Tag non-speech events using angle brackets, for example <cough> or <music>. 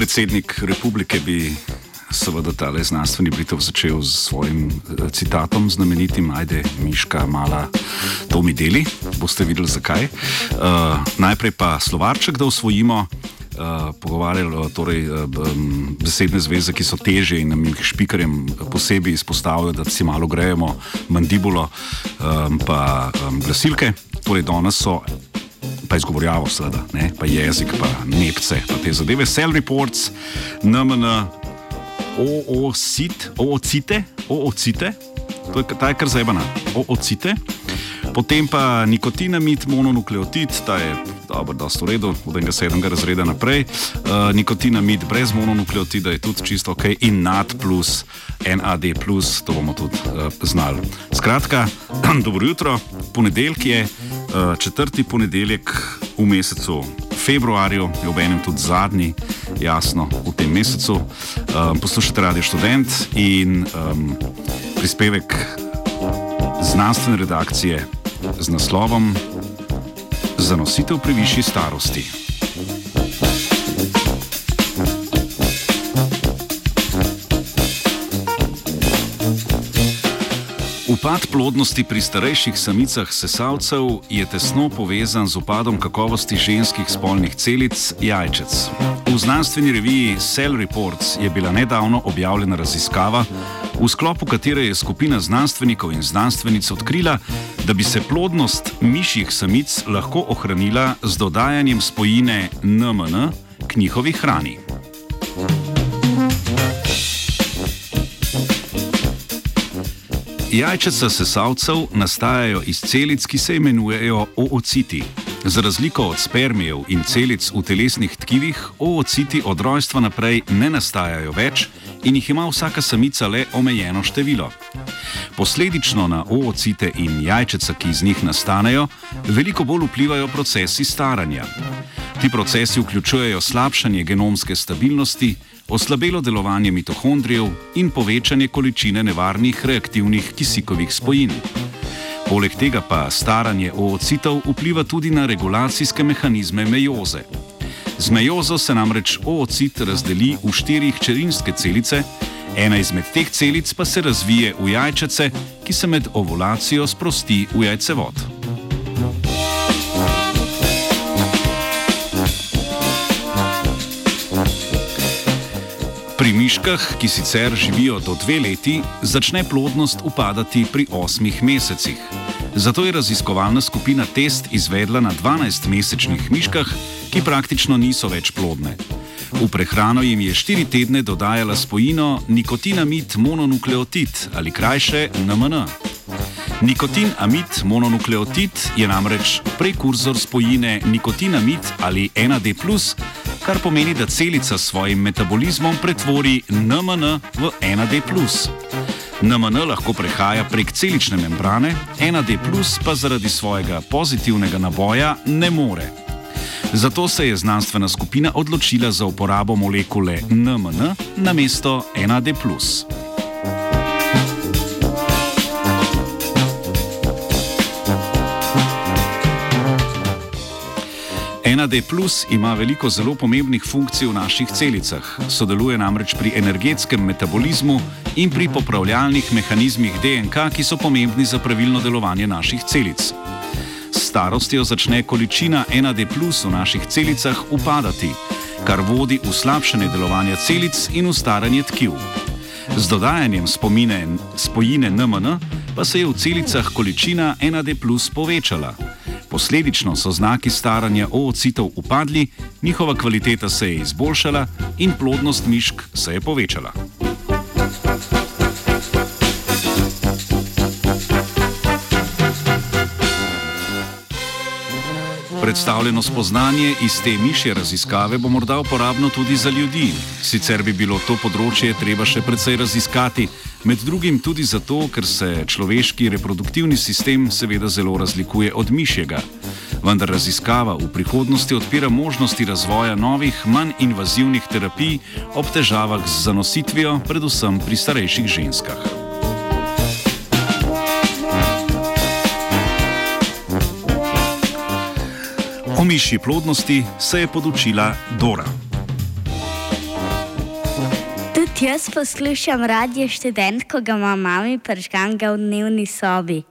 predsednik republike bi seveda ta znanstveni britev začel s svojim uh, citatom, znamenitim: Ajde, Miška, mala, to mi deli. Boste videli zakaj. Uh, najprej pa slovarček, da usvojimo. Uh, pogovarjali torej, um, besedne zveze, ki so teže in nam jih špikarjem posebej izpostavljajo, da si malo grejemo mandibulo, um, pa um, glasilke. Torej, danes so pa izgovorjavo, seveda, ne? pa jezik, pa nepce, pa te zadeve. Cell reports, NMN, OOCIT, OOCITE, OOCITE, to je ta je kar zebana, OOCITE. Potem pa nikotinamid, mononukleotid, ta je dobro, da so v redu, od enega sedmega razreda naprej. Uh, nikotinamid brez mononukleotida je tudi čisto ok, in NAD plus, NAD plus, to bomo tudi uh, znali. Skratka, <clears throat> dobro jutro, ponedeljek je, uh, četrti ponedeljek v mesecu februarju, je ob enem tudi zadnji, jasno, v tem mesecu. Um, poslušate Radio Student in um, prispevek znanstvene redakcije z naslovom Zanositev pri višji starosti. Upad plodnosti pri starejših samicah sesalcev je tesno povezan z upadom kakovosti ženskih spolnih celic jajčec. V znanstveni reviji Cell Reports je bila nedavno objavljena raziskava, v sklopu katere je skupina znanstvenikov in znanstvenic odkrila, da bi se plodnost mišjih samic lahko ohranila z dodajanjem spojine NMN k njihovi hrani. Jajčeca sesalcev nastajajo iz celic, ki se imenujejo oociti. Za razliko od spermijev in celic v telesnih tkivih, oociti od rojstva naprej ne nastajajo več in jih ima vsaka samica le omejeno število. Posledično na oocite in jajčeca, ki iz njih nastanejo, veliko bolj vplivajo procesi staranja. Ti procesi vključujejo slabšanje genomske stabilnosti, oslabelo delovanje mitohondrijev in povečanje količine nevarnih reaktivnih kisikovih spojin. Poleg tega pa staranje oocitov vpliva tudi na regulacijske mehanizme mejoze. Z mejozo se namreč oocit razdeli v štiri hčerinske celice, ena izmed teh celic pa se razvije v jajčece, ki se med ovulacijo sprosti v jajcevod. Pri miškah, ki sicer živijo do dve leti, začne plodnost upadati pri osmih mesecih. Zato je raziskovalna skupina test izvedla na 12-mesečnih miškah, ki praktično niso več plodne. V prehrano jim je štiri tedne dodajala spojino nikotinamid mononukleotid ali krajše NMN. Nikotin amid mononukleotid je namreč prekurzor spojine nikotinamid ali NAD, kar pomeni, da celica s svojim metabolizmom pretvori NMN v NAD. NMN lahko prehaja prek celične membrane, NAD pa zaradi svojega pozitivnega naboja ne more. Zato se je znanstvena skupina odločila za uporabo molekule NMN na mesto NAD. NAD plus ima veliko zelo pomembnih funkcij v naših celicah. Sodeluje namreč pri energetskem metabolizmu in pri popravljalnih mehanizmih DNK, ki so pomembni za pravilno delovanje naših celic. S starostjo začne količina NAD plus v naših celicah upadati, kar vodi v slabšanje delovanja celic in v staranje tkiv. Z dodajanjem spomine, spojine NMN pa se je v celicah količina NAD plus povečala. Posledično so znaki staranja oocitov upadli, njihova kvaliteta se je izboljšala in plodnost mišk se je povečala. Predstavljeno spoznanje iz te mišje raziskave bo morda uporabno tudi za ljudi. Sicer bi bilo to področje treba še precej raziskati, med drugim tudi zato, ker se človeški reproduktivni sistem seveda zelo razlikuje od mišjega. Vendar raziskava v prihodnosti odpira možnosti razvoja novih, manj invazivnih terapij ob težavah z zanositvijo, predvsem pri starejših ženskah. mišji plodnosti se je podučila Dora. Tudi jaz poslušam radio študent, ko ga ima mami pržgan ga v dnevni sobi.